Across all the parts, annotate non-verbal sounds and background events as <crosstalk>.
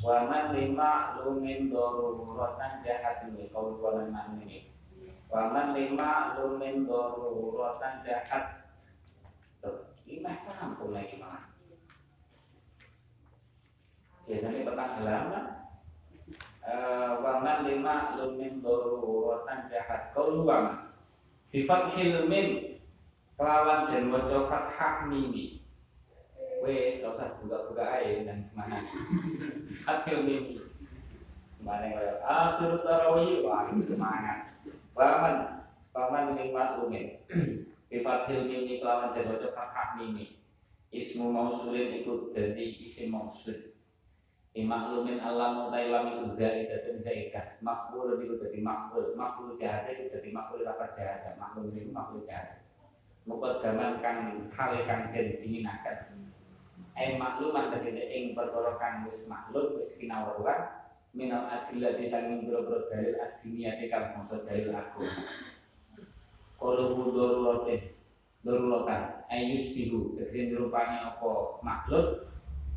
Wa man lima lumin daruratan jahat ini kau bulan ini. Wa man lima lumin daruratan jahat. Ini sampun lagi mah. Biasanya petang halaman wa man lima lumin daruratan jahat kau luang. Bifat hilmin kelawan dan waca fathah mimi wes gak usah buka-buka aja dan ke mana hakil mimi ke mana ya akhir tarawih. Wah semangat. Paman paman lima umin bifathil mimi kelawan dan waca fathah mimi. Ismu mausulin itu dari isim mausul. Imaklumin alam utai lam itu zaidah dan zaidah. Makbul itu jadi makbul. Makbul jahat itu jadi makbul apa jahat? Makbul itu makbul jahat. Muqaddaman kang hale kang den dininaken ai makluman tegese ing perkara kang wis maklum wis kinawruan minal adillah di sanging boro-boro dalil adiniyati kang bangsa dalil aku kalau darurote darurotan ayus bihu tegese dirupani apa? Maklum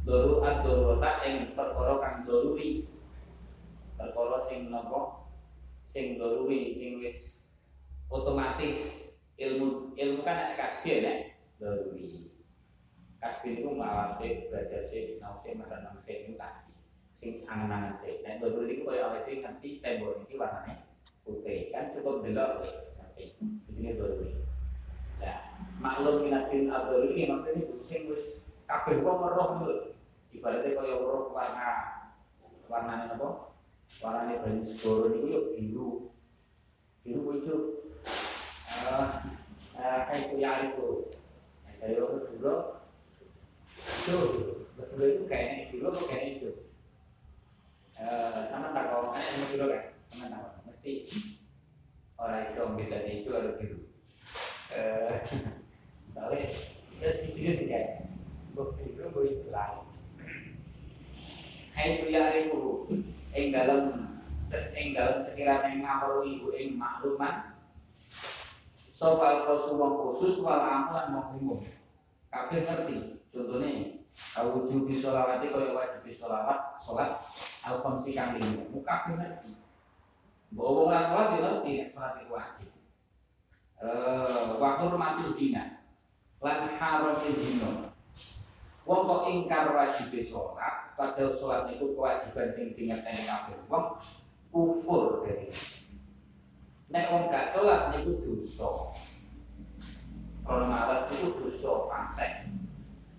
daru ad darurota ing perkara kang daruri perkara sing napa sing daruri sing wis otomatis ilmu ilmu kan ada kasbi ya? Daruri kasbi itu mawase belajar sih nau sih makan nang sih itu kasbi sing angan-angan sih nah daruri itu kayak awet ngerti tembok ini warnanya putih. Kan cukup delok wes ngerti. Ini daruri ya maklum minatin daruri ini maksudnya itu sing wis kabeh kok meroh dulu ibaratnya kayak meroh warna warnanya apa? Warnanya banyu segoro itu yuk biru. Biru hijau kayak suya itu dari waktu dulu itu betul. Itu kayaknya dulu kok kayaknya itu. Sama tak kau kan yang dulu kan? Sama tak mesti orang Islam beda itu harus biru <laughs> soalnya saya sih juga sih kayak gue biru gue itu lain Hai suya itu. Ing dalam ing dalam sekiranya ngapal ibu ing makluman Sopal khusus wong khusus wal amalan wong umum. Kabeh ngerti. Contohnya kau wujud sholawati kaya wajib sholawat sholat al khamsi kang lima. Muka kabeh ngerti. Mbok wong ora sholat ya ngerti sholat itu wajib. Eh wa hurmatu zina. Lan haram zina. Wong kok ingkar wajib sholat, padahal sholat itu kewajiban sing dingerteni kabeh wong kufur dari Nek wong gak sholat niku dosa. Kalau malas itu dosa fasik.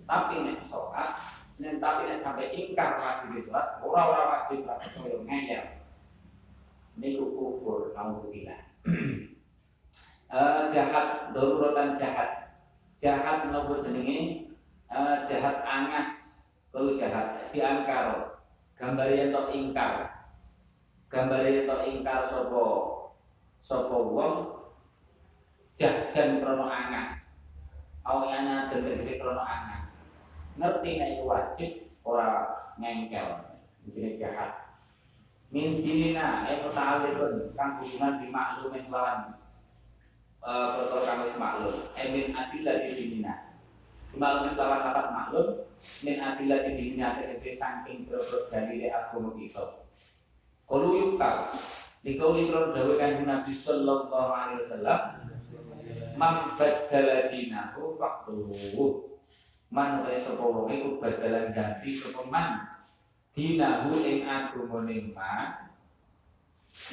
Tapi nek sholat, nek tapi nek sampai ingkar wajib sholat, ora-ora wajib lah kaya ngeyel. Niku kufur, naudzubillah. uh, <clears throat> jahat, daruratan jahat. Jahat nopo jenenge? Uh, jahat angas, kalau jahat diangkar. Gambarnya tok ingkar. Gambarnya tok ingkar sopo sapa wong jahdan krono angas awyana dan tegese krono angas ngerti nek wajib ora ngengkel jadi jahat. Min dinina eh muta'alliqun kang hubungan di maklumin lawan kang wis maklum. Eh min adillah di dinina. Maklumin lawan lapat maklum min adillah di dinina tegese saking boro dalile agama kita. Kalau yukal, Dikau ikrar dawe kanjeng Nabi sallallahu alaihi wasallam Man badala dinahu faktuhu Man kaya sapa wong iku badalan ganti sapa man? Dinahu ing agamane man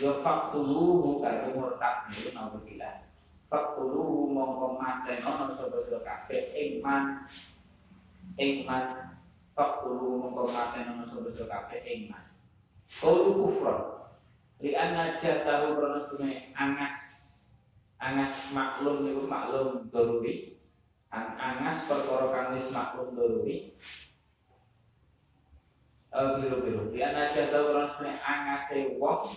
Ya faktuluhu kaya murtad niku naudzubillah Faktuluhu mongko maten ana sapa sira kabeh ing man. Ing man Faktuluhu mongko maten ana sapa sira kabeh ing man. Kaulu kufron. Li anna jatahu krono angas. Angas maklum niku maklum daruri An angas perkara kang wis maklum daruri eh biru-biru. Li anna jatahu krono angase wong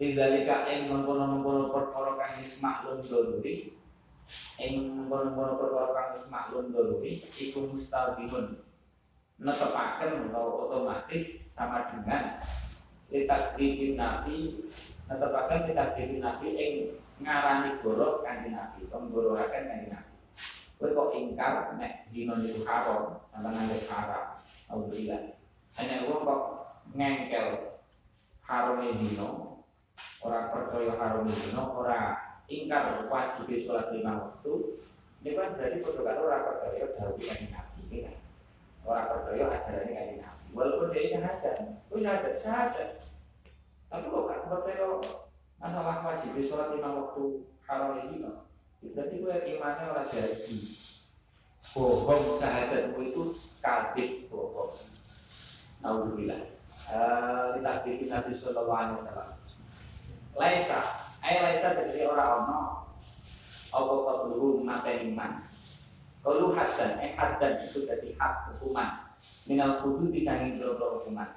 Lidalika ing mengkono-mengkono perkara kang wis maklum daruri ing mengkono-mengkono perkara kang wis atau otomatis sama dengan ditakdirin nabi netepaken ditakdirin nabi ing ngarani goro kanjeng nabi penggorohaken kanjeng nabi kowe kok ingkar nek zina niku haram sampeyan nganggep haram. Alhamdulillah. Hanya wong kok ngengkel harum zino ora percaya harum zino ora ingkar wajib sholat lima waktu ini kan berarti padha karo ora percaya dawuh kanjeng Nabi ini kan. Ora percaya ajaran kanjeng Nabi. Walaupun dia syahadat wis syahadat? Syahadat. Tapi kok gak percaya masalah wajib sholat lima waktu haram zina berarti gue imannya ora jadi. Bohong syahadatmu itu kadif bohong. Alhamdulillah kita bikin Nabi Sallallahu Alaihi Wasallam. Laisa, ayat Laisa dari orang ono apa kabulu mata iman. Kalau hadan, eh hadan itu jadi hak hukuman. Minal kudu disangin berapa hukuman.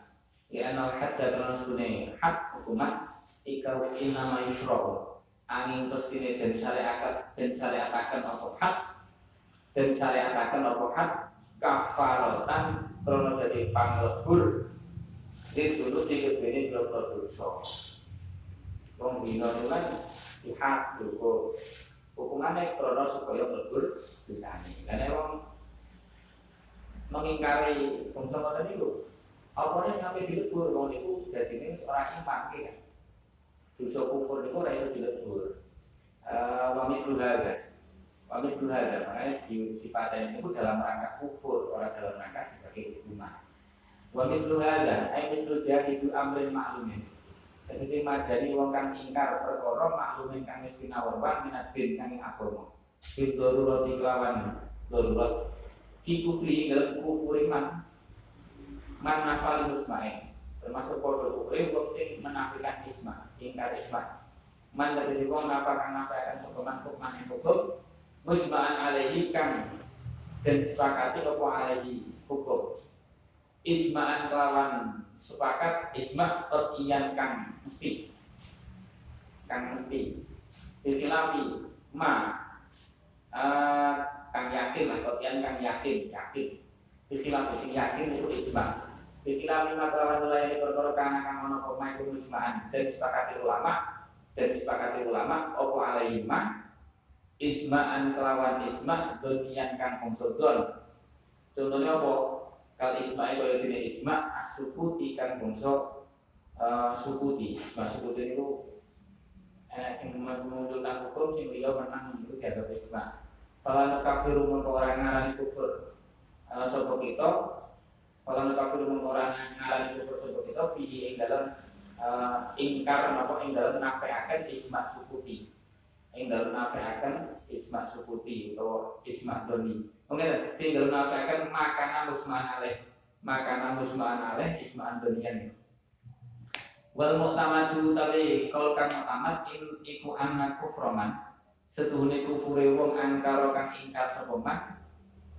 Ya anal hadan karena sebenarnya hak hukuman ikau inama yusro angin pestine dan syariat dan syariatakan apa hak? Dan syariatakan apa hak? Kafarotan krono jadi panglebur. Itu dulu tiga bini berapa dosa. Wong zina itu kan pihak juga hukumannya krono supaya melebur dosane. Karena wong mengingkari ngoten niku, apa nih sampai dilebur? Wong niku dadine seorang iman kan. Dosa kufur niku ora iso dilebur. Eh wa mislu hadza. Wa makanya di di paten itu dalam rangka kufur, orang dalam rangka sebagai hukuman. Wa mislu hadza ay mislu jahidu amrin ma'lumin. Tegese madani wong kang ingkar perkara maklumin kang wis pinawarwan minat bin sanging agama. Bil darurat kelawan darurat fi kufri dalam kufur man man nafal musma'in termasuk podo kufri wong sing menafikan isma ingkar isma. Man tegese wong nafal kang nafikan sapa man hukman ing hukum alaihi kang dan sepakati apa alaihi? Hukum. Ijma'an kelawan. Sepakat ijma' qat'iyan kang mesti. Kang mesti. Bilkilafi ma. Uh, kang yakin lah qat'iyan kang yakin yakin. Bilkilafi sing yakin itu ijma' Bilkilafi ma kelawan ini perkara kana kang ono koma itu ijma'an dan sepakati ulama dan sepakati ulama opo alaihi ma ijma'an kelawan ijma' donian kang bangsa contohnya apa kal isma'i kaya dene isma as-sukuti kan bangsa uh, sukuti isma sukuti niku enak sing menunjukkan hukum sing liya menang itu dianggap isma. Kalau kafiru mengko ora ngarani kufur. Uh, sapa kita Kalau kafiru mengko ora ngarani kufur sapa kita fihi ing dalam uh, ingkar napa ing dalam nafeaken isma sukuti. Ing dalam nafeaken isma sukuti atau isma doni Mungkin tinggal nafsakan makanan musmaan aleh makanan musmaan aleh ismaan dunian Wal mu'tamadu tapi kalau kang mu'tamad iku anak kufroman. Setuhune kufure wong angkara kang ingkar sapa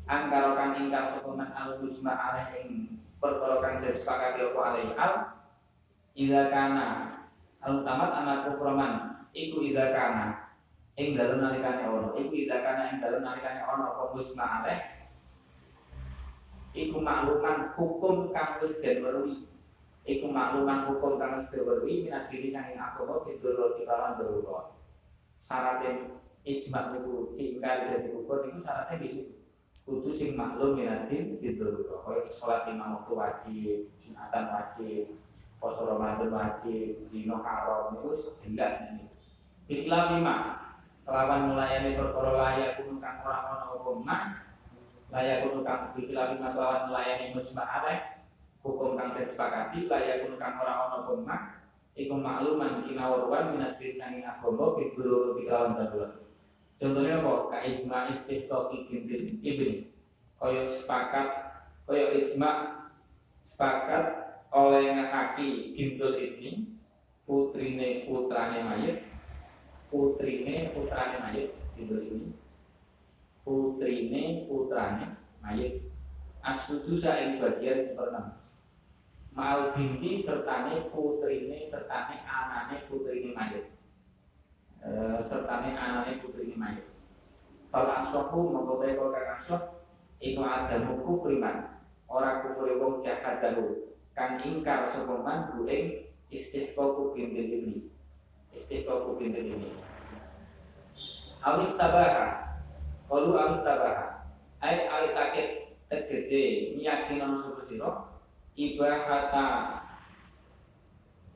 angkara kang ingkar sapa man al musma aleh ing perkara kang disepakati apa aleh al ida kana. Al tamat anak kufroman iku ida kana ing dalem nalikane ono iku idakana ing dalem nalikane ono apa musma aleh iku makluman hukum kang wis den weruhi. Iku makluman hukum kang wis den weruhi minat diri sanging agama bidul kelawan darurat. Syaratnya ijma niku tinggal dari kufur niku syaratnya gitu kudu sing maklum minat diri bidul kaya salat lima waktu wajib jumatan wajib poso Ramadan wajib zina haram niku jelas nih Islam lima. Kelawan melayani perkara layak kuno kang ora ana apa man layak kuno kang dikilafi kelawan melayani mujma arek hukum kang disepakati layak kuno kang ora ana apa man iku makluman kinawruan minat sanging agama bidul kelawan darurat contohnya apa? Ka isma istihqaqi bintin ibni kaya sepakat kaya isma sepakat oleh ngakaki bintul ibni putrine putrane mayit putrine putrane mayit tidur ini putrine putrane mayit. Asudu saing bagian seperenam mal binti sertane putrine sertane anane putrine mayit e, sertane anane putrine mayit. Fal aswahu mengkotai kau kang aswah iku adamu kufriman. Ora kufri wong jahat dahu kang ingkar sopeman guling istihqaqu bintil ibni istiqoku pintu ini awis tabaha kalu awis tabaha ay alitakit tegese miyakinan sapa sira? Ibahata.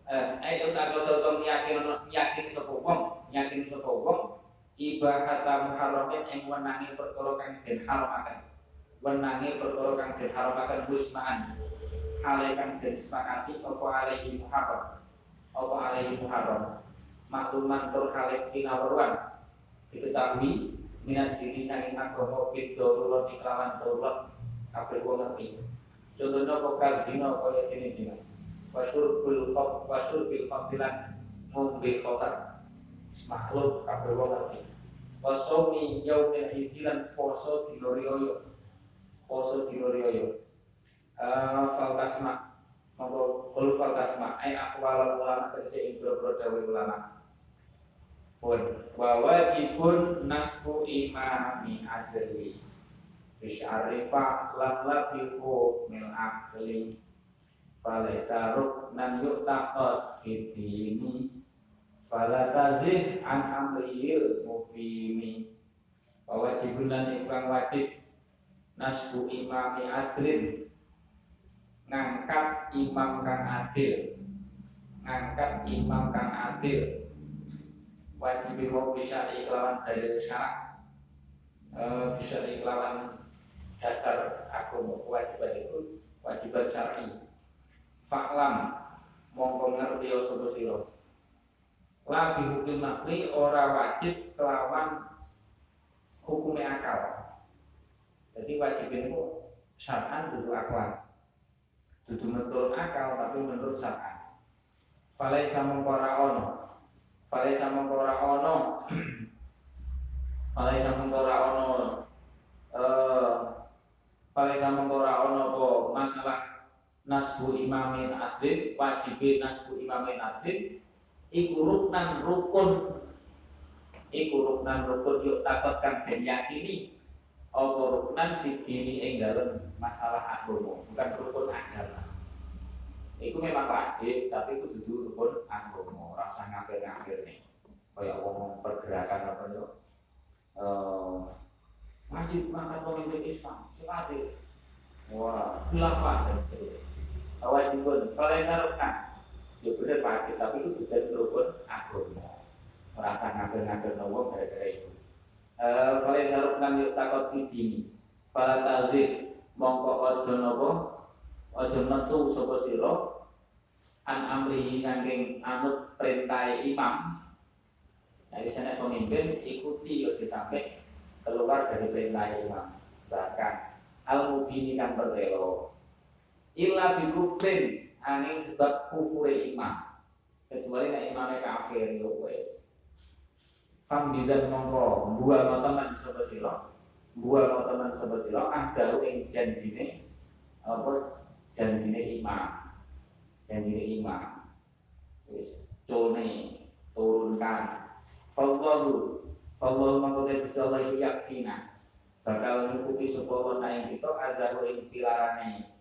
Eh ayo tak tau yakin yakin sapa wong yakin sapa wong ibadah muharramin ing wenangi perkara kang den haramaken wenangi perkara kang den haramaken husnaan. Hale kang den sepakati apa alaihi muharram? Apa alaihi muharram? Makluman tur hale kinawaruan diketahui minat diri saking agama bidorulot iklawan darurat kabeh wong ngerti. Contohnya kok zina kaya dene zina wasyurbul khom wasyurbil khombilan ngombe khotar makhluk kabeh wong ngerti wasomi yaumil idilan poso dino riyoyo poso dino riyoyo uh, falkasma monggo kul falkasma ay akwal ulama tersi ing boro dawe ulama. Pun wa wajibun nasbu imami adli. Bisyarifa lam labihu mil akli falaisa ruknan yu'taqad fitini fala tazih an amriyil mubini. Wa wajibun lan ikang wajib. Nasbu imami adlin. Ngangkat imam kang adil. Ngangkat imam kang adil. Wajib mau bisa iklawan dari syarat e, bisa iklawan dasar aku kewajiban itu wajiban syar'i. Faklam mongko ngerti sapa sira la hukum makli ora wajib kelawan hukumnya akal. Jadi wajib itu syar'an dudu akal. Dudu menurut akal tapi menurut syar'an. Falaisa mengkora ono. Pale sama ora ono. Pale sama ora ono. Eh pale sama ora ono apa masalah nasbu imamin adlin wajib nasbu imamin adlin iku ruknan rukun iku ruknan rukun yuk takutkan dan yakini apa ruknan fitini ing masalah agama bukan rukun agama Iku memang wajib, tapi itu duduk rukun agama, rasa ngafir-ngafir nih. Kayak ngomong pergerakan apa itu? Uh, wajib makan pemimpin Islam, wajib. Wah, khilafah dan seterusnya. Wajib pun, kalau syaratkan, ya benar wajib, tapi itu juga rukun agama. Merasa ngafir-ngafir nopo gara-gara itu. Kalau syaratkan yuk takut fitini, Fala tazif mongko ojo nopo Ojo metu sapa sira an amrihi saking anut perintah imam Nah, sana pemimpin ikuti ya sampai keluar dari perintah imam. Bahkan al mubini kan bertelo. Illa bi angin sebab kufure imam. Kecuali nek imamnya kafir yo ya wes. Fam bidan mongko buah teman sapa sira. Buah teman sapa sira ah dalu ing janjine apa janjine janji imam wis cone turunkan Allahu Allahu mangkote Gusti Allah yakfina bakal nyukupi sapa ana ing kita ada ing pilarane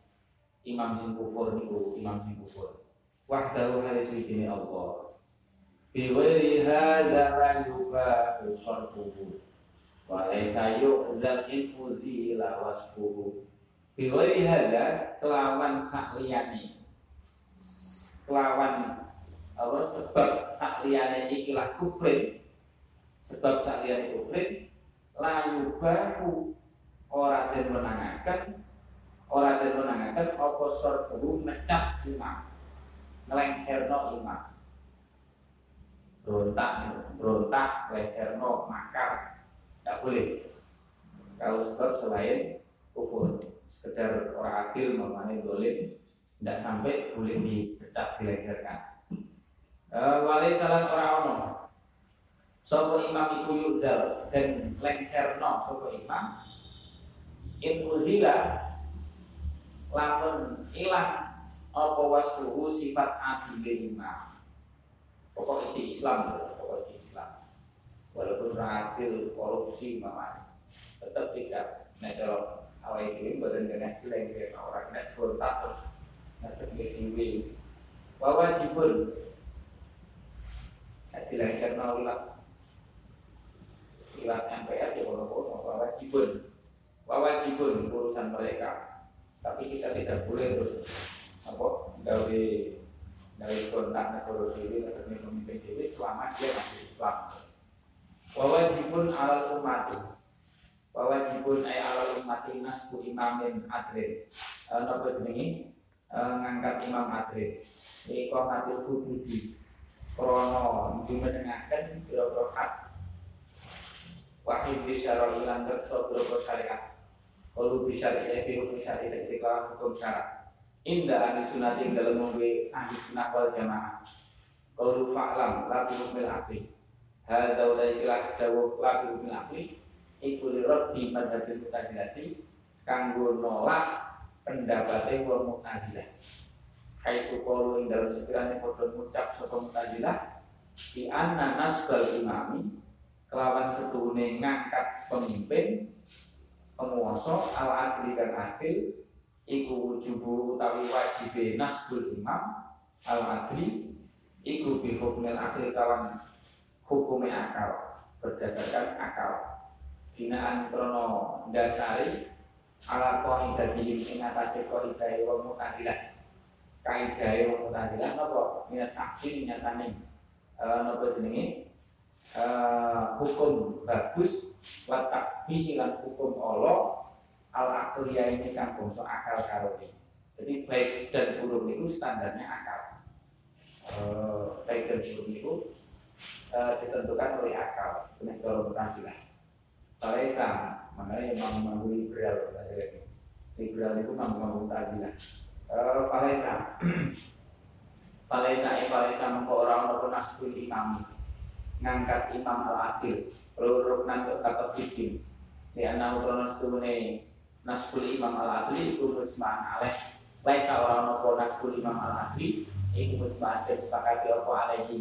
imam sing kufur niku imam sing kufur. Wahdahu halis wijine Allah. Bi ghairi hadza la yubahu syartuhu wa laysa yu'zal in uzila wasfuhu. Bi ghairi hadza kelawan sak liyane. Kelawan apa sebab sakliyane ikilah kufrin. Sebab sakliyane kufrin layu bahu ora den menangaken apa sorbu mecah imam ngelengserno imam berontak berontak lengserno makar. Tidak boleh. Kalau sebab selain kufur. Sekedar orang adil memahami dolim tidak sampai boleh dipecat dilejarkan. E, wali salam orang ono. Sopo imam iku yuzal dan lengserno sopo imam. In uzila lamun ilang apa wasfuhu sifat adil imam. Pokok isi Islam, pokok isi Islam. Walaupun adil korupsi mamanya tetap tidak. Nah kalau awal itu badan kena hilang orang kena berontak Ngatek dhewe. Wa wajibun. Dilaksanakan ulah Ilat MPR di kono-kono Wa wajibun Wa wajibun urusan mereka Tapi kita tidak boleh terus Apa? Gawe dari kontak negara dewi atau pemimpin dewi selama dia masih Islam. Wawajibun alal umati Wawajibun ay alal umati nasbu imamin adrin Nopo jenengi? Ngangkat imam adrin Iko mati hududi. Krono dimenengahkan Biro-biro hak. Wahid bisyara ilan terso biro syariat Kalau bisyari ya biro bisyari Teksiklah hukum syarat Inda ahli sunati dalam mengwe ahli sunnah wal jamaah. Qaulu fa'lam la bil akli. Hadza wa ikilah dawuh la bil akli iku li rabbi madhabil mutazilati kanggo nolak pendapatnya wong mutazilah. Hai qaulu ing dalam sekiranya padha ngucap sapa mutazilah di anna nasbal imami kelawan setune ngangkat pemimpin penguasa al adli dan adil iku wujubu utawi wajib nasbul imam al adli iku bi hukmil akil kawan hukume akal berdasarkan akal. Binaan krono dasari ala qaidatihim ing atase qaidah wa mutazilah. Kaidah wa mutazilah napa? Minat taksin nyatane uh, napa jenenge uh, hukum bagus wa takbih lan hukum Allah al ya ini kan bangsa akal karone. Jadi baik dan buruk itu standarnya akal. Uh, baik dan buruk itu uh, ditentukan oleh akal. Kena cara berkasilah. Palesa, makanya mau mampu liberal Liberal itu mampu mampu tazilah. Palesa, Palesa, eh Palesa <clears throat> mengko orang orang nasbul imam ngangkat imam al adil, ruknan tetap bikin. Di anak kronos tuhune nasbul imam al adli itu mujma'an alaih laisa orang nopo nasbul imam al adli itu mujma'an saya sepakati apa alaihi.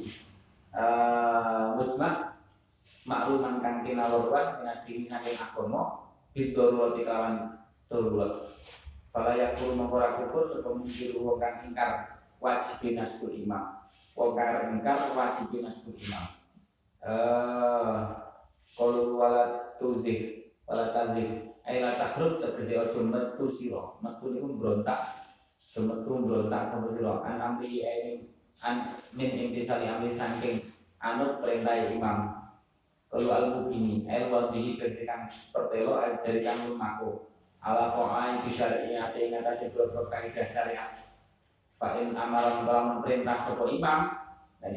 Uh, mujma' makluman kang kinalorwan dengan diri saking agomo bidorulat dikawan dorulat Fala yakul mengkora kufur sebelum mungkir wong ingkar wajib nasbul imam. Wong kang ingkar wajib nasbul imam eh uh, kalau wala tuzih wala tazih takrub tegese ojo metu sira. Metu niku mbrontak. Ojo metu mbrontak sapa sira. An amri an min intisali amri saking anut perintah imam. Kalau al mubini, el wadihi jadikan pertelo al jadikan lumaku. Ala ko'ai bisyari'iyati ngatasi beberapa kaidah syariat. Fa'in amaran dalam perintah sopo imam. Dan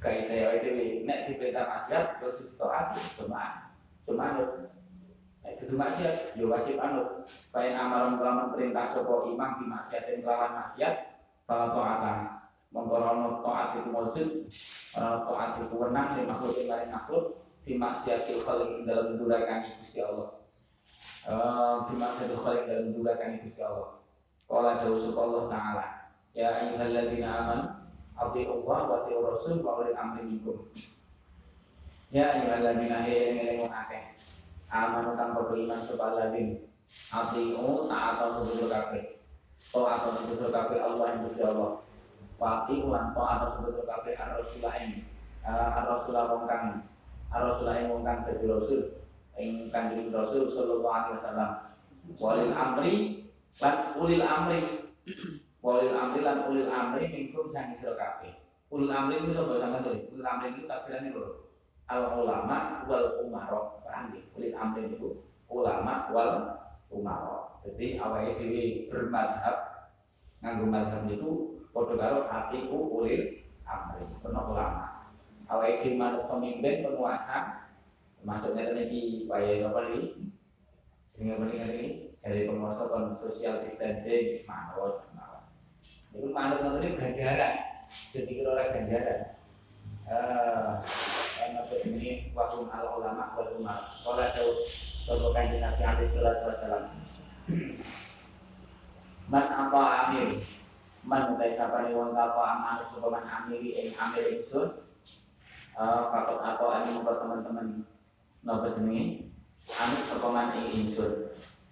ini kaidah itu nek diperintah masyarakat, itu ditaat, cuma cuma itu maksiat, ya wajib anut. Baik amal melawan perintah sopo imam di maksiat dan melawan maksiat, kalau to'atan mengkorono to'at itu wujud, orang to'at itu wenang di makhluk yang lain makhluk, di maksiat itu khalik dalam durakan Gusti Allah. Di maksiat itu khalik dalam durakan Gusti Allah. Kala jauh Allah Ta'ala. Ya ayyuhalladzina aman, Abdi Allah wa ati Rasul wa ulil amri minkum. Ya ayyuhalladzina yang akeh aman kang padha iman sapa ladin atiu taat sebut kabeh to atau sebut kabeh Allah yang Gusti Allah wa lan to atau sebut kabeh ar-rasulah ing ar-rasulah wong kang ar-rasulah ing wong kang dadi rasul ing kanjeng Rasul sallallahu alaihi wasallam walil amri lan ulil amri walil amri lan ulil amri minkum sang sira kabeh ulil amri itu sapa sampeyan tulis. Ulil amri itu tafsirannya lho. Al ulama wal umaro paham kulit amrin itu ulama wal umaro jadi awalnya dewi bermadhab nganggo madhab itu padha karo atiku ulil amri. Penuh ulama. Awalnya dewi manut pemimpin penguasa. Maksudnya tadi waya apa ini sehingga mendingan ini jadi penguasa kon social distancing itu manut ini ganjaran. Jadi kira ganjaran. Uh, apa ini wahum al ulama wal umar Kala jauh Sopo kanji Nabi alaihi salatu wassalam. Man apa amir? Man utai sapa ni wong apa amar Sopo man amiri ing amir ingsun. Fakot apa ini Muka teman-teman Napa jenengi Amir sopo man ing ingsun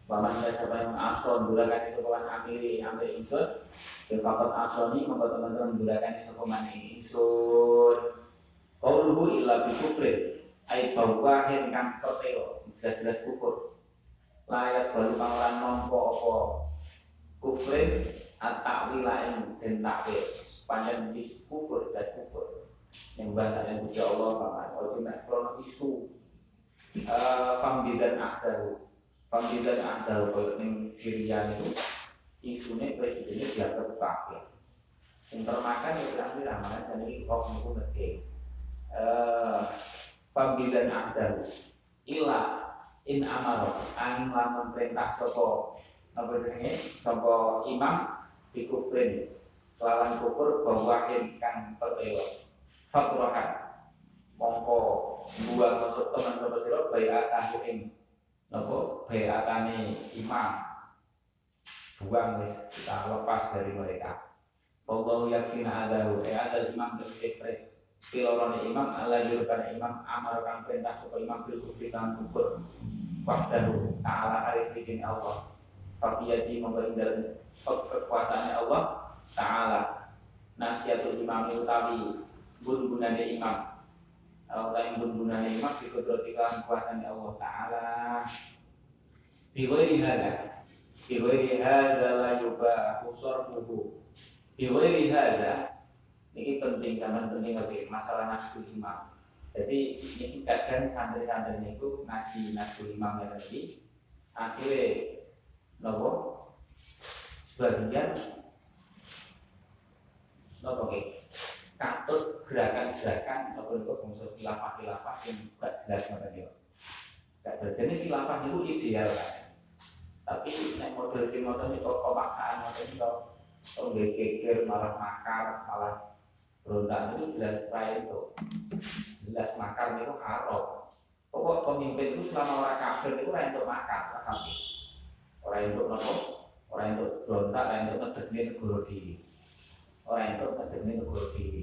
Sapa ni wong aso Dulakan sopo man amiri amir ingsun Fakot aso ni Muka teman-teman Dulakan sopo man ing ingsun Qauluhu illa bi kufrin. Ai bahwa kang pertelo jelas-jelas kufur. Layak baru pangeran nompo apa? Kufrin at-ta'wila ing den takwil sepanjang is kufur jelas kufur. Nyembah tak yang puja Allah paman ojo nek krono isu uh, fambidan ahdahu ahdahu kalau ning Syria itu isunya presidennya dianggap kafir yang termakan ya berarti ramai saya ini kok niku ngerti? Uh, fambidan ahdahu ila in amaro angin lamun perintah sopo apa jenenge? Sapa imam dikufrin. Lawan kufur bawahin kang pertelo faturakan mongko buang masuk teman sapa sira bayatan ing napa bayatane imam. Buang wis kita lepas dari mereka. Wallahu yakfina adahu. Eh ada imam dan kefre Pilorone imam ala jurukan imam amar kang perintah sapa imam bil kufri kang kufur. Wahdahu ta'ala aris izin Allah. Fafiyati memberi dalam kekuasaannya Allah Ta'ala. Nasihatul imam utawi Bun-bunane imam Utawi bun-bunane imam Dikudroti kawan kekuasaannya Allah Ta'ala. Biwairi hada Biwairi hada la yubahu sorfuhu Biwairi hada Ini penting, zaman penting lagi Masalah naskul imam. Jadi ini kadang santri-santri itu ngasih naskul imam yang tadi Akhirnya nopo? Sebagian nopo ke katut gerakan-gerakan nopo nopo bangsa khilafah-khilafah yang gak jelas mana dia gak jelas. Jadi khilafah itu ideal kan tapi nek model si model itu pemaksaan model itu kalau geger malah makar malah berontak itu jelas lain itu. Jelas makar itu haram pokok pemimpin itu selama orang kafir itu orang untuk makar orang kafir orang untuk nopo orang untuk berontak orang untuk ngedekne negara diri orang untuk ngedekne negara diri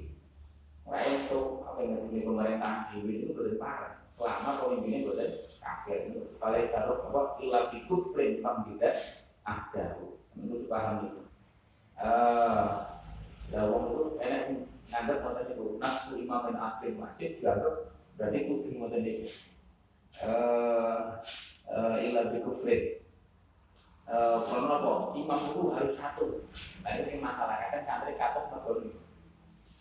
orang untuk apa yang ngedekne pemerintahan diri itu boleh parah. Selama pemimpinnya boleh kafir. Itu kalau saruh apa ilah kufrin fam bidat ada. Itu dipahami itu? Eh Dawang itu enak nganggap konten itu nafsu imam dan akhir wajib dianggap berarti kudu ngoten itu eh ilah kufrin Eh, karena apa? Imam itu harus satu. Itu yang masalah kan santri katong ini.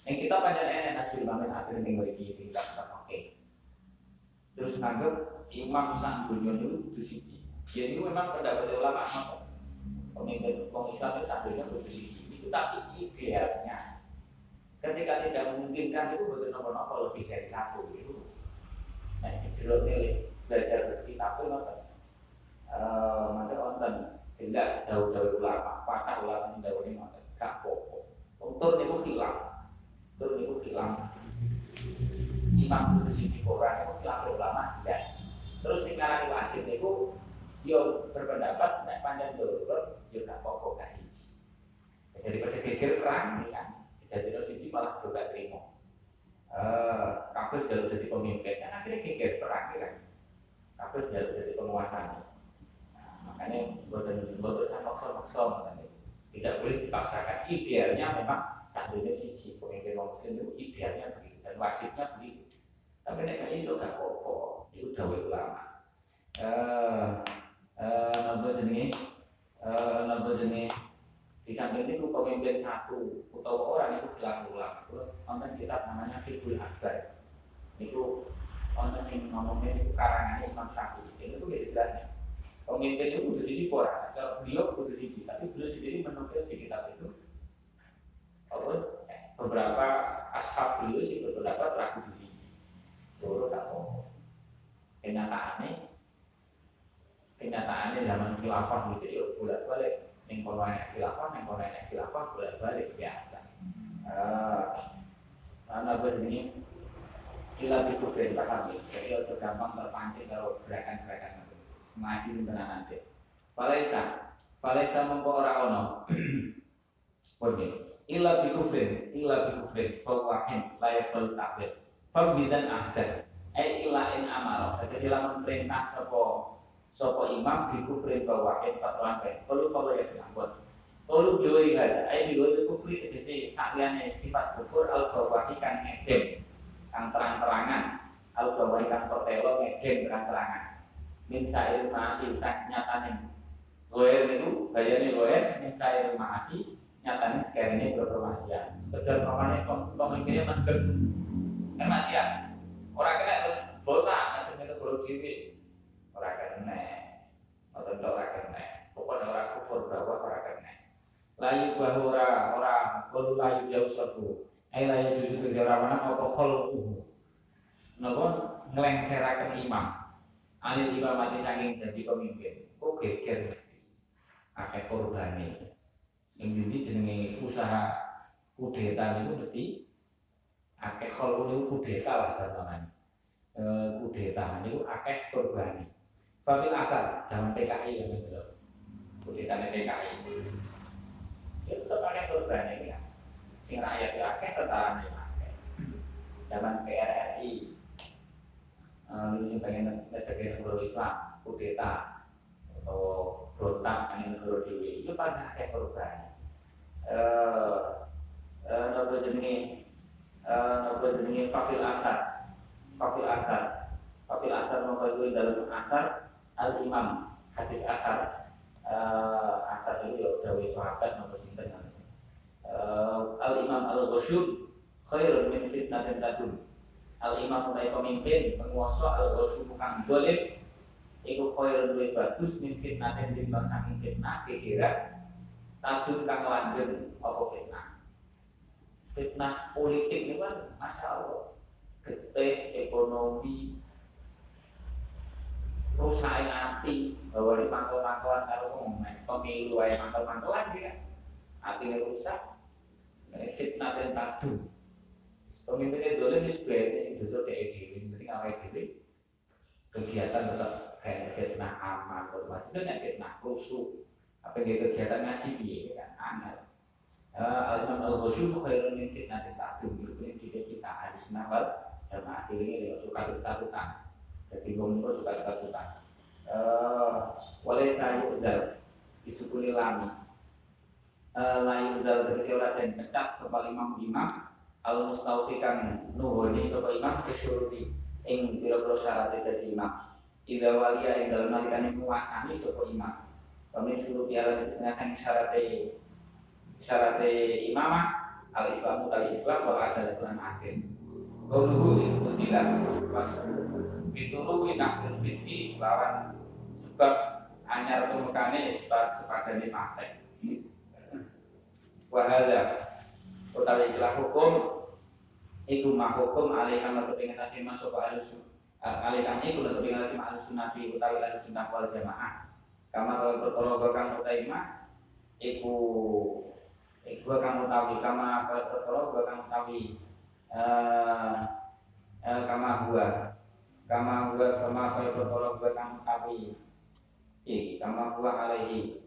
Yang kita panjang enak nasi imam yang akhir minggu ini kita oke. Terus nganggep imam sang dunia itu itu siji. Ya itu memang pendapat ulama apa? Pemimpin Islam itu santrinya itu siji. Itu tapi idealnya ketika tidak memungkinkan itu betul nopo-nopo lebih dari satu itu. Nah, nih belajar kitab itu nopo. Uh, maka jelas daun-daun ulama, patah ulama sing ini ngoten, gak popo. Untuk niku hilang, untuk niku hilang. Imam itu sisi Quran itu hilang ulama jelas. Terus sing ngarani wajib niku yo berpendapat nek panjang darurat yo gak popo gak siji. Daripada geger perang kan, tidak tidak siji malah gak terima. Eh, kabeh jalur jadi pemimpin, kan akhirnya geger perang kan. Kabeh jalur jadi penguasa makanya buatan buatan saya maksa-maksa makanya tidak boleh dipaksakan. Idealnya memang santrinya sisi pemimpin muslim itu idealnya begitu dan wajibnya begitu. Tapi nek iso gak apa-apa. Itu dawuh ulama. Eh eh napa jenenge? Eh jenenge? Di samping itu pemimpin satu atau orang itu khilaf ulama itu nonton kitab namanya Fiqhul Akbar. Itu nonton sing ngomongnya itu karangannya Imam Syafi'i. Itu tuh jelasnya Pemimpin itu butuh sisi pora, kalau beliau butuh sisi, tapi beliau sendiri menukil di kitab itu apa beberapa ashab beliau sih berpendapat ragu di sisi. Dulu tak mau. Kenyataannya, kenyataannya zaman khilafah bisa yuk bolak balik. Neng kono enek khilafah, neng kono enek khilafah bolak balik biasa. Uh, Karena begini, ilah itu paham ya. Jadi untuk gampang terpancing kalau gerakan-gerakan ngaji tenan asik. Falaisa, falaisa mengko ora ono. <clears throat> Pokoknya, illa bi kufrin, illa bi kufrin, fawahin layak perlu takwil. Fabidan ahdan, eh illa in amal. Tegese lamun perintah sapa sapa imam bi kufrin fawahin fatwan bae. Perlu kalau ya diambut. Perlu biwiri hada, eh biwiri kufri tegese sakliane sifat kufur al fawahi kan ngedem, kang terang-terangan, al fawahi kang pertelo ngedem terang-terangan min sair ma'asi sak nyatane. Goer niku bayane goer min sair ma'asi nyatanya sekarang ini berpermasian sekedar pokoknya pemimpinnya mendem kan maksiat orang kena terus botak ngajak itu guru diri. Orang kena. Atau orang kena. Pokoknya orang kufur bahwa orang kena. Layu bahura orang kalau layu jauh satu. Eh layu justru terjadi mana apa kalau nopo ngelengserakan imam anil imam mati saking jadi pemimpin kok geger mesti? Akeh korbane yang ini jenenge usaha kudeta itu mesti akeh kalau itu kudeta lah zaman e, kudeta itu akeh korbane Fafil asal zaman PKI ya loh kudeta PKI itu tetap akeh korbane ya. Sing rakyat itu akeh tentara akeh. Zaman PRRI uh, sing pengen ngecekin negara Islam kudeta atau berontak dengan negara dewi. Itu pada akeh korban. Eh uh, nopo jenenge? Uh, nopo jenenge? Fafil asar fafil asar fafil asar nopo itu dalam asar? Al imam hadis asar. Asar itu ya dawe sahabat nopo sinten uh, al imam al ghusyub khairun min fitnatin tadum al imam mulai pemimpin penguasa al rasul bukan dolim iku khairun luwih bagus min fitnatin timbang saking fitnah kira tajun kang langgeng apa fitnah? Fitnah politik ini kan masya Allah getih ekonomi rusak hati bahwa di mangkal-mangkalan kalau ngomong pemilu aja mangkal-mangkalan dia hatinya rusak fitnah yang tajun pemimpinnya dolim itu sebenarnya sing dosa DE dhewe sing penting awake dhewe kegiatan tetap kayak fitnah aman hormat itu fitnah rusuh apa yang kegiatan ngaji piye kan? Aneh Uh, Al-Imam Al-Ghusyum khairun min fitnah ta'dum itu prinsip kita harus nawal jamaah ini dia suka tuta-tuta jadi wong niku suka tuta-tuta uh, wale sayu uzal disukuli lami. Uh, layu uzal tegese ora den pecat sapa imam imam al mustaufikan nuhuni sapa imam kesyuruti ing pira-pira syarat dadi imam. Ida walia ing dalem nalikane menguasani sapa imam. Kami suruh piala setengah sang syarat syarat imamah al islam utawi islam wa ada Quran akhir Qauluhu itu musilah pas Bitulu inakul fiski lawan sebab anyar tumukane sebab sepadane fasik. Wahada utawi ikhlas hukum iku hukum alih kama kepingin nasi masuk ke alus alih kami iku kepingin nasi alus sunnati utawi sunnah wal jamaah. Kama kalau perkara bakang utaima iku iku kang utawi kama perkara bakang utawi eh kama gua kama gua kama perkara bakang utawi iki kama gua alaihi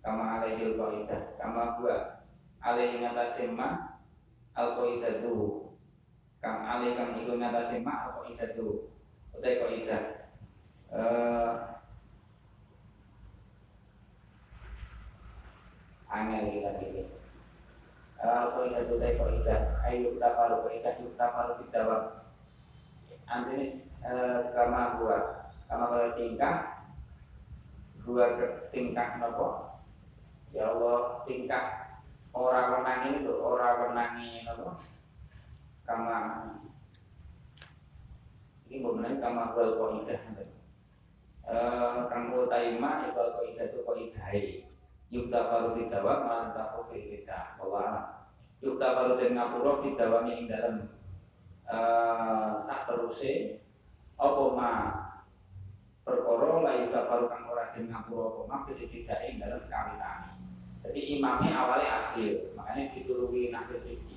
kama alaihi al kama gua alih ngatasi ma al qaidatu kang alih kang iku ngatasi ma al qaidatu utai qaidah eh angel kita ini al qaidatu utai qaidah ayu tafalu qaidah yuk tafalu bidawam antine kama gua. Kama kalau tingkah. Gua tingkah nopo? Ya Allah tingkah Orang menang ini tuh orang menangi apa kama ini benar kama wal koidah eh kamu taima itu koidah itu koidai yukta baru fidawa mantap fidah bahwa yukta baru dengan ngapura fidawa ing dalam eh sak teruse apa ma perkara la yukta baru kang ora den ngapura apa ma tidak ing dalam kawitan jadi imamnya awalnya adil, makanya akhir rizki.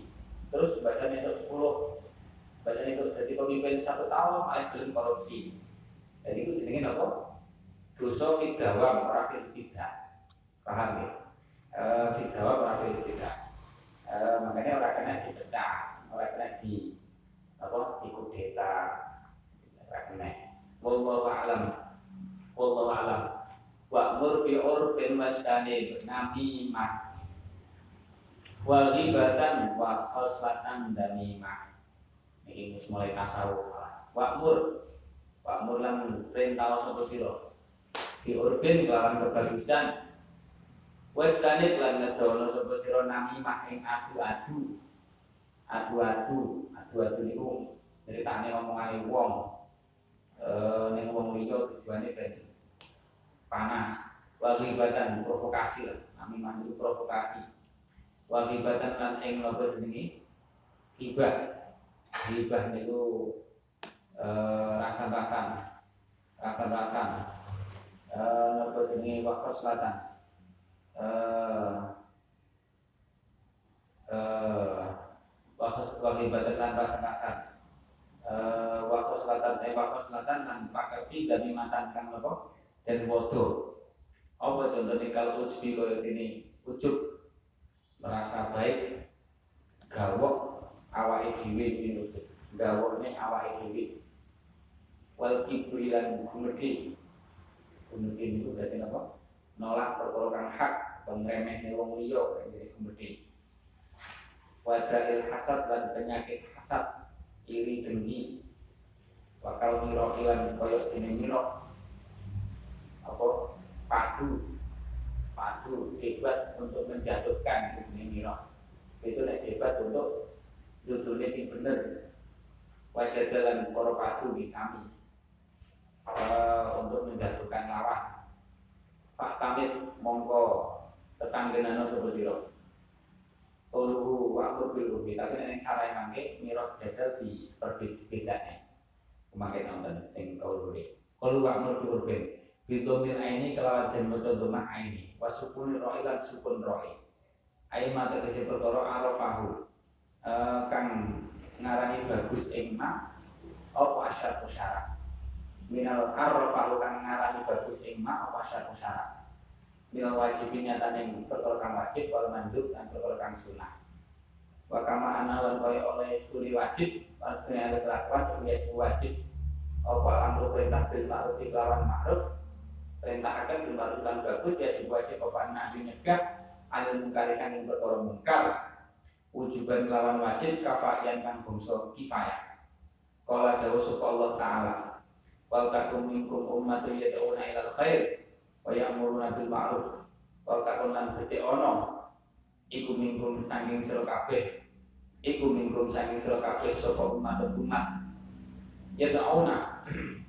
Terus bahasanya itu 10 bahasanya itu jadi pemimpin satu tahun malah belum korupsi. Jadi itu jenenge apa? Dosa fidawam ora fil tidak. Paham ya? Eh fidawam ora fil tidak. Eh, makanya orang kena dipecah, orang kena di apa dikudeta, orang kena. Wallahu a'lam. Wallahu a'lam wa'mur bi urfin wastanib namimah wa ghibatan wa khoslatan damimah ini mulai tasawuf wa'mur wa'mur lan perintah sapa sira bi urfin kelawan kebagusan Wes danit lan ngedono sapa sira namimah ing adu-adu. Adu-adu, adu-adu niku ceritane ngomongane wong. Eh ning wong liya tujuane ben panas. Wagibatan provokasi lah. Namimah itu provokasi. Wagibatan lan ing napa jenenge? Gibah. Gibah niku eh rasan-rasan. Rasan-rasan. Eh napa jenenge waktu selatan eh eh waktu ibadah lan rasa-rasa eh waktu selatan eh waktu selatan lan pakati dan mimatan kang apa dan bodoh apa contohnya kalau ujubi kaya ini ujub merasa baik gawok awake dhewe ujub gawokne awake dhewe. Wal kibri lan gumedi gumedi itu berarti apa nolak perkara hak pengremeh wong liya jadi gumedi wadail hasad dan penyakit hasad iri dengki. Bakal miro ilan koyo ini miro apa? Padu padu hebat untuk menjatuhkan ini miro itu nek hebat untuk duduknya sing bener wajah dalam koro padu di kami uh, untuk menjatuhkan lawan Pak Tamit mongko tetanggenano sapa sira. Uluhu wa amru bil urfi tapi nek salah mangke mirok jadal di perbedaan. Kemarin nonton ing kaulure. Kalu wa amru bil urfi. Bidomil aini kelawan den maca domah aini. Wasukun ro'i lan sukun ro'i. Ain mata kese perkara arafahu. Uh, kang ngarani bagus ing ma apa asyar syarat minal arrofahu kang ngarani bagus ing ma apa syarat syarat minal wajibin nyata ning perkara kang wajib wal mandub dan perkara kang sunah wa kama ana oleh studi wajib pasti ada kelakuan wajib wajib apa amru perintah bil ma'ruf lawan ma'ruf perintah akan dan bagus ya wajib apa nahi nyegah anil mungkari sanging perkara mungkar. Wujuban lawan wajib kafayan kang bangsa kifayah. Kala dawuh sapa Allah taala wal takum minkum ummatun yad'una ilal khair wa ya'muruna bil ma'ruf. Wal takun lan becik ono iku minkum saking sira kabeh iku minkum saking sira kabeh sapa umat umat yad'una <clears throat>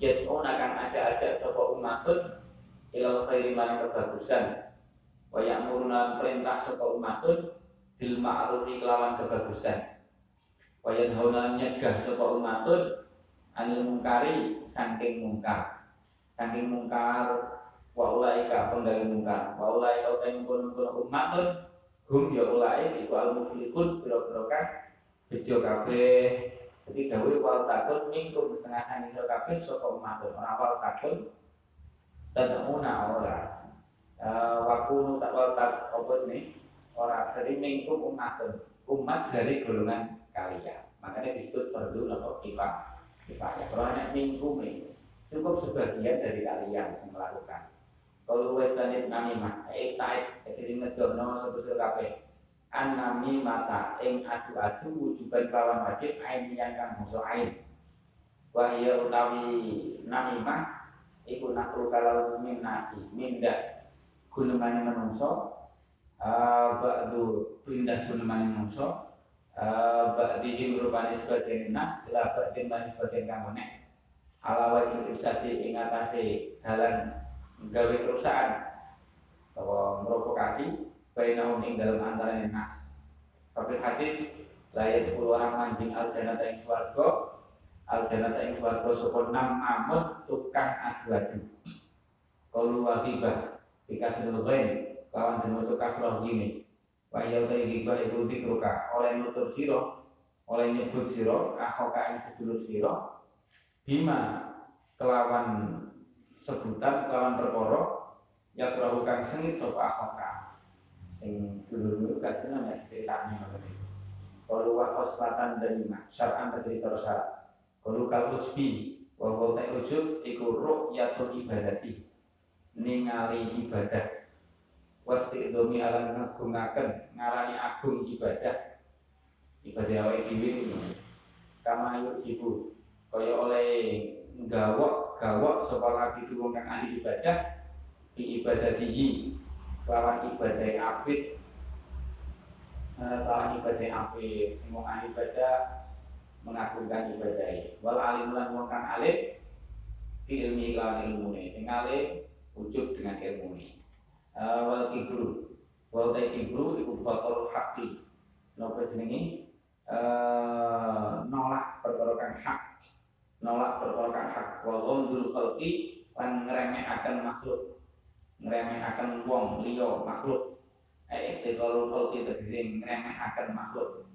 yad'una kan aja-aja sapa umatun ilal khairi maring kebagusan. Wa ya'muruna perintah sapa umatun bil ma'ruf kelawan kebagusan. Wa yanhauna nyegah sapa umatun anil mungkari saking mungkar. Saking mungkar wa ulaika penggali mungkar. Wa ulaika utai mungkun-mungkun umatun hum ya ulai iku al muflihun biro-biro kan bejo kabeh jadi gawe wal takun mingkum setengah sangi sira kabeh sapa umatun ora wal takun tadamuna ora. Wakunu tak wal tak apa ini? Ora dari mingkum umatun. Umat dari golongan kalian. Makanya disebut fardu atau kifah kifayah. Kalau anak minggu nih, cukup sebagian dari kalian yang melakukan. Kalau wes tanit namimah, eh taib, jadi sing ngedono satu kafe. An nami mata, ing adu-adu wujuban kawan wajib, ain yang kang musuh ain. Wahya utawi namimah, iku nakru kalau min nasi, mindah gunungan menungso, uh, ba'du pindah gunungan menungso, Eh, ba'dihim rupani sebagian nas ila ba'din mani sebagian kang menek ala wajib ifsadi ing atase dalan gawe perusahaan atau provokasi bainahum ing dalam antara nas. Tapi hadis layak puluh orang mancing al janata ing swarga. Al janata ing swarga sapa nam mamut tukang adu-adu. Kalu wahibah bikasul ghain kawan demo kasroh gini. Wahya utai ghibah iku dikruka. Oleh nutur siro oleh nyebut siro akhoka ing sedulur siro bima kelawan sebutan kelawan perkara ya kang sengit sapa akhoka sing dulur gak seneng ya ceritanya ngoten iki. Kalau wa selatan dan lima syar'an terdiri terus syarat. Kalau kal ujbi wa wa ujub iku ru'yatul ibadati. Ningali ibadah. Wasti domi alam ngagungaken ngarani agung ibadah. Ibadah awake dhewe kama yuk jibu kaya oleh gawok gawok sapa lagi wong kang ahli ibadah di ibadah dihi kelawan ibadah abid. Eh, kelawan ibadah abid. Semua ibadah mengagungkan ibadah. Wal alim lan wong kang alim fi ilmi kelawan ilmune. Sing alim wujud dengan ilmune. Uh, wal kibru. Wal kibru iku batal haqqi. Napa uh, nolak perkara kang hak. Nolak perkara kang hak. Wal ghamdul khalqi lan ngremehake makhluk ngremehake wong liya makhluk eh ikhtiqalul khalqi tegese ngremehake makhluk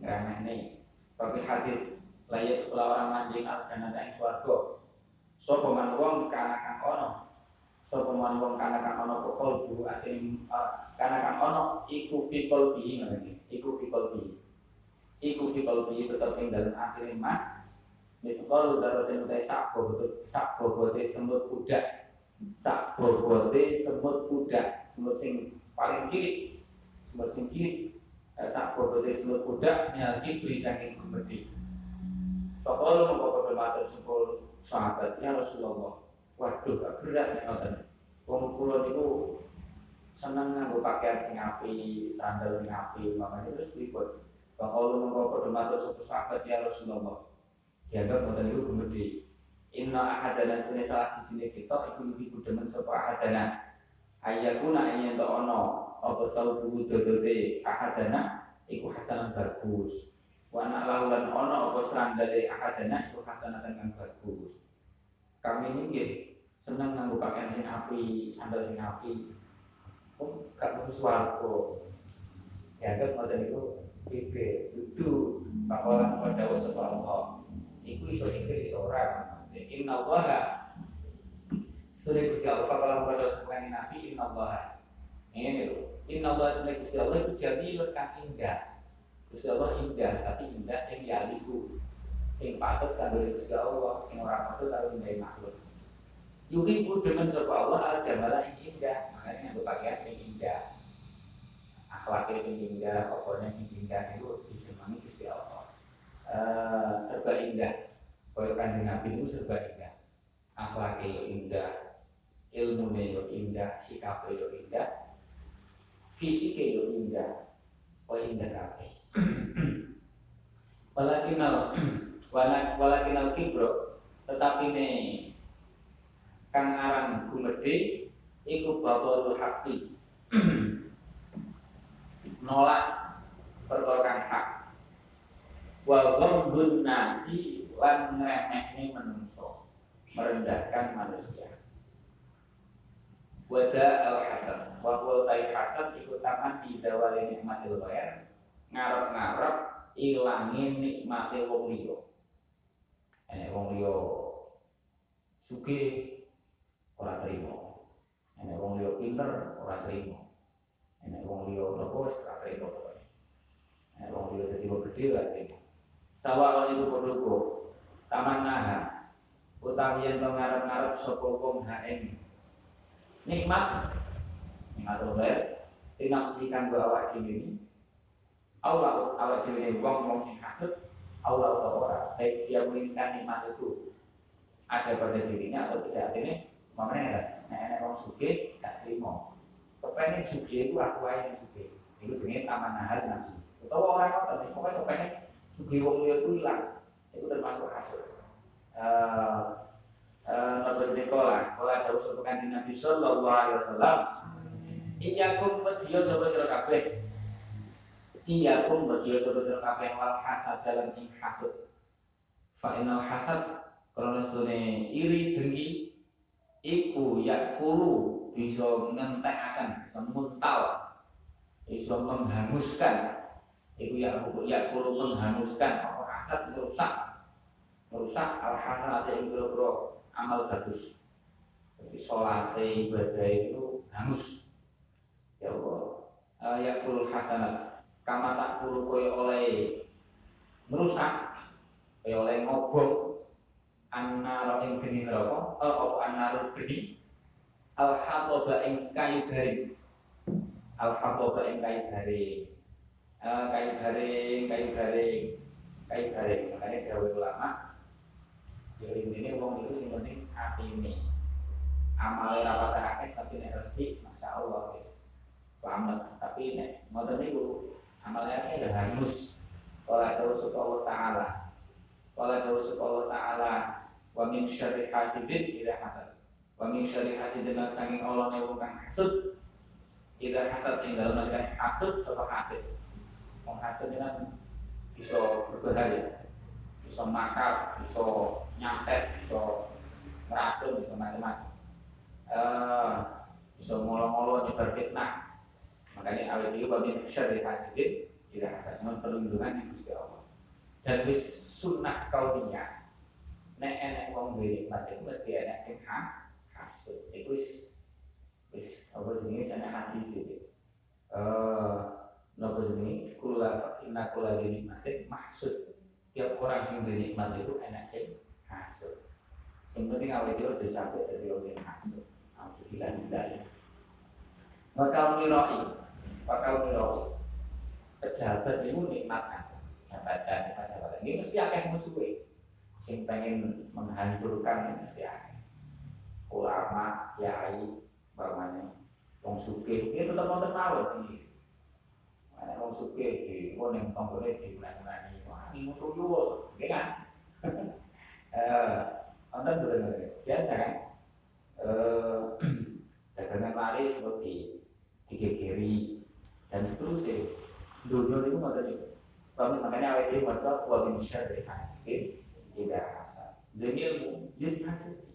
ngremehne tapi hadis layak orang manjing al jannah ing swarga Sopo man wong kana kang ono. Sopo man wong kana kang ono kok bu ati kana kang ono iku fi qalbi ngene. Iku fi qalbi. Iku fi qalbi tetep ing dalem ati mah. Miskal daroten utai sak bobot sak bobote semut kuda. Sak bobote semut kuda. Semut sing paling cilik. Semut sing cilik. Sak bobote semut kuda nyalki beri saking gumedi. Mau kau sepuluh sahabat ya Rasulullah waduh gak berat ya ngoten wong kula niku seneng nganggo pakaian sing apik sandal sing apik makanya terus pripun Bakal mengkau pada matur satu sahabat ya Rasulullah dianggap ngoten niku gumedi Inna ahadana setune salah siji kita iku lebih budemen sapa ahadana. Ayakuna yen to ono apa saubu dodote ahadana iku hasanan bagus. Wa anak laulan ono apa sandale ahadana iku hasanatan kang bagus. Kami ini senang nganggo pakaian sing api sandal sing api oh gak bagus warga ya kan ngoten itu tipe dudu bahwa pada sapa Allah. Iku iso iki iso ora inna Allah Suri Gusti Allah kalau pada sekarang Nabi Inna Allah ini lho Inna Allah sebenarnya Gusti Allah itu jamilun kan indah Gusti Allah indah, tapi indah sing dialiku. Sing patut kanggo Gusti Allah, sing ora patut karo indah makhluk. Yuhi ku demen sapa Allah al jamala ing indah, makanya nganggo pakaian sing indah. Akhlaknya sing indah, pokoknya sing indah itu disenangi Gusti Allah. Uh, serba indah. Kaya kanjeng Nabi itu serba indah. Akhlaknya yo indah, ilmunya yo indah, sikapnya yo indah, fisiknya yo indah, oh indah kabeh. <clears throat> walakinal walakinal <clears throat> kibro tetapi ne kang aran gumedhe iku batul hakti <clears throat> nolak perkara hak. Wal ghamdun nasi lan ngremehne menungso merendahkan manusia wada al hasan wa qul hasan iku taman di zawali nikmatil ghair ngarep-ngarep ilangin nikmate wong liya. Enek wong liya sugih ora trimo. Enek wong liya pinter ora trimo. Enek wong liya nopo ora trimo. Enek wong liya dadi gedhe ora trimo. Sawal itu padha taman naha. Utawi yen ngarep-ngarep sapa wong haeng. Nikmat. Nikmat oleh dinafsikan bahwa awak dhewe Allah awak dhewe wong wong sing kasut. Allah atau ora. Baik dia menginginkan nikmat itu ada pada dirinya atau tidak ini mana ya nek nek wong suge gak terima. Kepengen suge itu aku aja yang suge. Itu jenenge taman nahar nasi utawa orang kok pokoknya kepengen suge wong itu hilang itu termasuk kasut eh Nabi Nikola, kalau ada usul pengantin Nabi Sallallahu Alaihi Wasallam, iya kum betiyo coba sira kabeh Iya pun bagi saudara kabeh wal hasad dalam ing hasud. Fa inal hasad karena sedune iri dengki iku yakulu bisa ngentekaken, bisa muntal, bisa menghanguskan. Iku yakulu menghanguskan hasad merusak. Merusak al hasad yang biro amal bagus. Jadi sholat ibadah itu hangus. Ya Allah. Uh, yakul hasanat kama tak kuru koyo oleh merusak koyo oleh ngobok annaro ing geni neraka apa annaro geni al hatoba ing kayu garing al hatoba ing kayu garing kayu garing kayu garing kayu garing makanya dawuh ulama ya ini wong itu sing penting api ini. Amale rapat akeh tapi nek resik Masya Allah wis selamat. Tapi nek ngoten niku amale akeh ya hangus. Oleh terus Allah taala. Oleh terus Allah taala wa min syarri hasidin ila hasad. Wa min syarri hasidin lan Allah wong kang hasud ila hasad ing dalem nalikan hasud sapa hasid. Wong hasud kan bisa berbahaya bisa makar bisa nyantet bisa meracun bisa macam-macam. Uh, bisa ngolo-ngolo nyebar fitnah. Makanya awal itu wa min syarri hasidin ila hasad perlindungan yang Gusti Allah. Dan wis sunnah kauniyah nek enek wong duwe nikmat iku mesti enek sing ha hasud. Iku wis wis apa jenenge? Ana hadis iki eh napa jenenge kula inna kula nikmatin mahsud setiap orang sing duwe nikmat itu enek sing hasud sing penting awake dhewe aja sampe dadi wong sing hasud alhamdulillah billahi bakal miroi. Bakal miroi. Pejabat itu nikmat kan jabatan jabatan. Ini mesti akeh musuhe. Sing pengen menghancurkan mesti akeh. Ulama, kiai, bagaimana wong suke, itu tetap mau tahu sih. Mana wong suke di wong yang tonggolnya di ini, wah ini mau tuyul, ya kan? <laughs> Eh, nonton dulu biasa kan? Eh, <clears throat> dagangan lari seperti tiga kiri dan seterusnya. Dunia itu nggak itu. Makanya awal ini macam wabin syarri hasil tidak hasad. Demi ilmu dia dihasuti.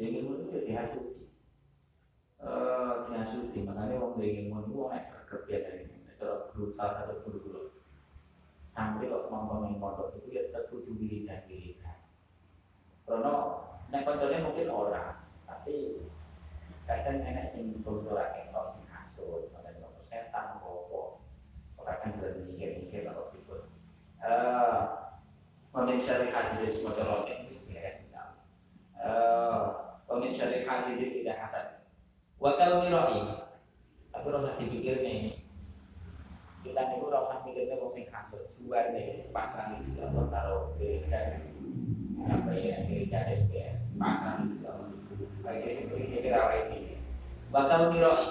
Demi ilmu dia dihasuti. Uh, dihasuti. Makanya orang demi ilmu itu orang ini. Cara guru salah satu guru guru. Sampai kok ngomong yang pondok itu ya tetap kudu wiridan wiridan. Karena nek konconya mungkin orang, tapi kadang enak sing bocor ketok sing hasut, kadang kok setan kok kadang bermikir-mikir atau pikir. Uh, Wamin syari hasidin semoga rotin beres insyaallah. Wamin syari hasidin tidak hasad. Wakal miroi. Tapi rasa dipikir nih. Kita nih ora usah mikirnya wong sing hasud. Sepasang itu atau taruh gereja apa ya gereja SPS pasang itu. Bagi ini kita awal ini. Bakal miroi.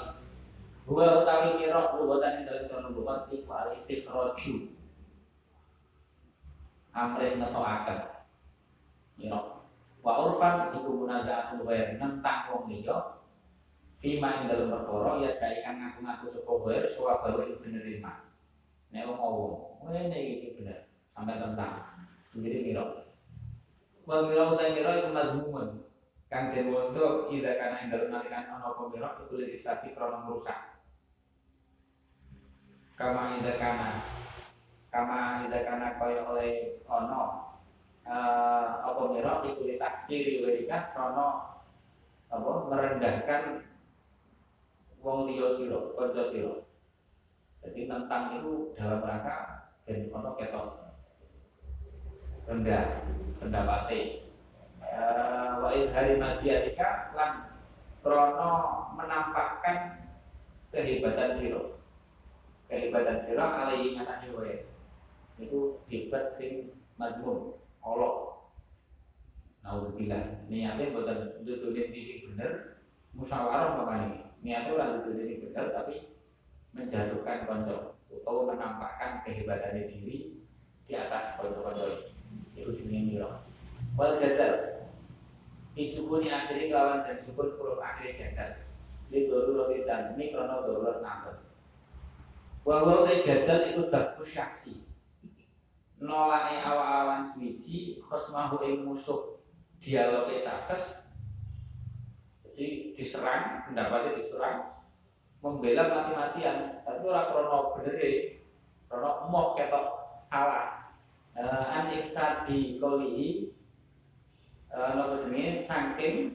Gua utawi mirok, gua tadi dalam krono bukan iku alistikroju amrin ngetokaken mira wa urfan iku munazaatul ghair nentang wong liya fima ing dalem perkara ya dai kang ngaku-ngaku sapa ghair suwa bawa iku bener lima nek wong ngomong ngene iki bener. Sampe tentang. Jadi mira. Wa mira utai mira iku mazmumun kang den wonto ida kana ing dalem nalikan ana apa mira iku lek isati krana ngrusak. Kama ida kana. Kama ida kana kaya oleh ono uh, apa merok iku kiri werika krono apa merendahkan wong liya sira kanca sira jadi tentang itu dalam rangka dan ono ketok. Rendah pendapatnya. Uh, wa hari masyiatika lan krono menampakkan kehebatan siro. Kehebatan siro alaihi ngatasi wae. Itu debat sing madmum olok. Naudzubillah niatnya bukan ditulis di sini bener musyawarah ini niatnya orang ditulis di bener tapi menjatuhkan konco atau menampakkan kehebatannya diri di atas konco-konco itu jenis mirah wal jadal. Isukuni akhiri kawan dan sukun huruf akhir jadal. Dulu roti dan ini krono dulu nakal bahwa jadal itu dafku syaksi. Nolake awa-awan suwiji khosmahu ing musuh. Dialog sakes jadi diserang pendapatnya diserang membela mati-matian. Tapi ora krono bener krono emoh ketok salah. Uh, an di kolihi uh, nopo jenenge? Saking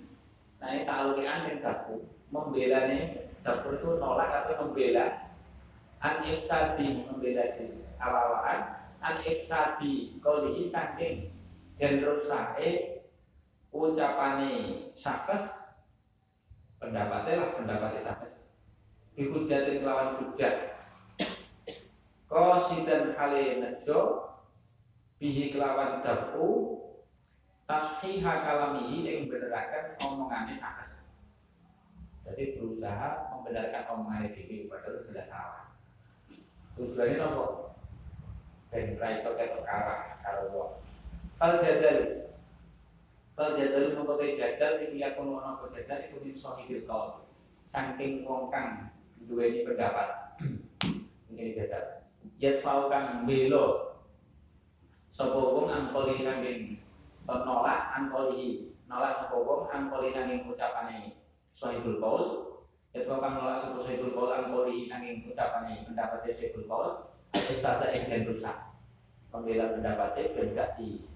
ini ta'alukian yang dafku membela nih dafku itu nolak atau membela. An di membela awal-awalan an ifsadi qaulihi saking den rusake ucapane syafas pendapatnya lah pendapatnya syafas dihujatin lawan hujat qasidan hale nejo bihi kelawan dafu tashiha kalamihi yang benerakan omongane syafas Jadi berusaha membenarkan omongan diri padahal jelas salah. Tujuannya nopo? Ben raiso ketok kalah karo wong. Fal jadal. Fal jadal mengko jadal ya kono ana jadal iku min sahibul qaul. Saking wong kang duweni pendapat. <clears throat> Ini jadal. Yat fau kang belo. Wong angkoli saking nolak angkoli nolak wong angkoli saking ucapane sahibul qaul itu akan nolak satu sahibul qaul angkoli saking ucapane pendapatnya sahibul qaul itu sada yang rusak pembela pendapatnya gak di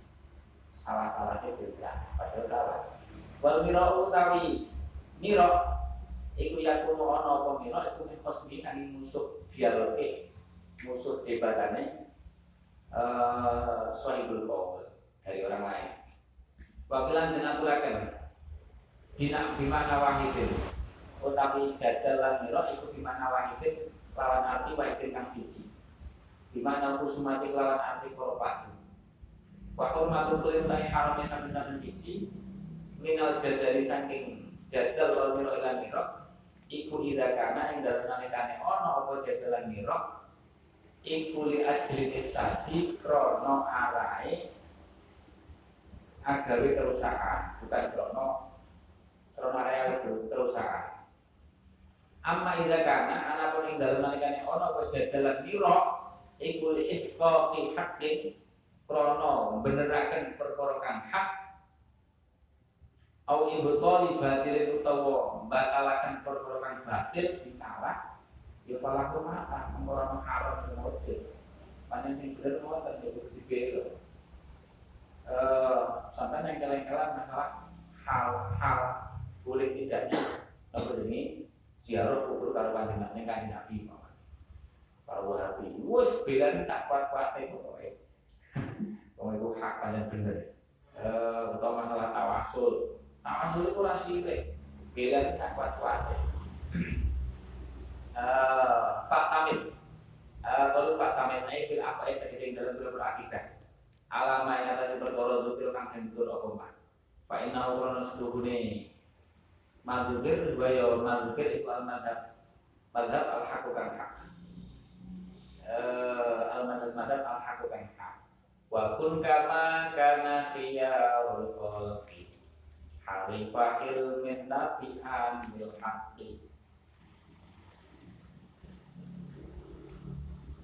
salah-salahnya bisa padahal salah wal miro utawi miro iku yakuno ono apa miro iku min khosmi musuh dialoge musuh debatane uh, sahibul dari orang lain. Wakilan dan aturakan Bina bimana wahidin utawi jadal lan mira iku bimana wahidin lawan arti wahidin kang siji. Bimana kusumati lawan arti karo padu. Wa hurmatu kulli utawi harame saben-saben siji minal jadali saking jadal wal mira lan mira iku ida kana ing dalem nalikane ana apa jadal lan mira iku li ajri ifsadi krana arae kerusakan bukan krono Rona real itu terusakan. Amma ida kana anak pun ing dalem nalikane ana apa jadalan mira iku li ihqaqi haqqin krana kang hak au ibtali batil utawa batalaken perkara batil sing salah ya falahu mata ora haram ing wajib. Panen sing bener ngoten ya kudu dibelo eh yang kalian-kalian masalah hal-hal boleh tidaknya. Apa ini ziarah kubur karo panjenengane kanjeng Nabi para wahabi wis belani sak kuat-kuate pokoke wong itu hak paling bener. Eh utawa masalah tawasul tawasul itu ora sirik belani sak kuat-kuate eh fatamid eh kalau fatamid ai fil apa yang tadi dalam berakidah alama yang atas perkara itu kang sentur apa mah fa inna hu seduhune. Mazubir dua ya mazubir itu al madhab madhab al hakukan hak. Eh, al madhab madhab al hakukan hak. Wa kun kama kana khiyarul khalqi halifa ilmin nabi'an bil haqqi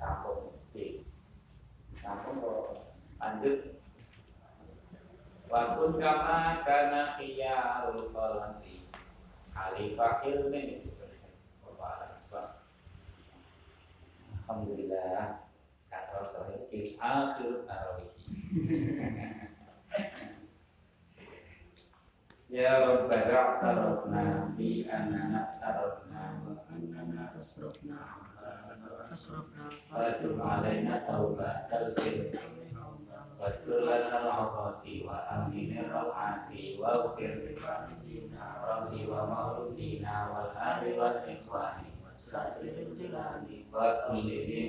Kampung B Kampung lanjut Wa kun kama kana khiyarul khalqi Khalifah ilmin Alhamdulillah kata Rasul kis akhir tarawih. <laughs> Ya Rabbana tarafna bi anana tarafna wa annana asrafna asrafna Fatum alaina taubatal sir Wastur lana al-awqati wa aminir rawati wa ufir li rabbi wa mauludina wal ahli wal ikhwani Sa'ilil jilani wa kulli di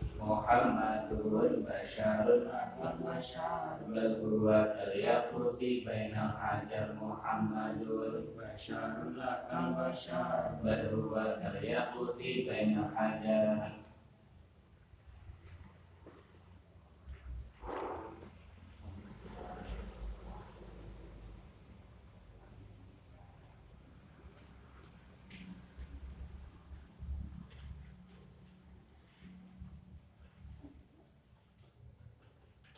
Muhammadun basyarun akun basyar Bal huwa al-yaquti bainal hajar Muhammadun basyarun lakal basyar Bal huwa al-yaquti bainal hajar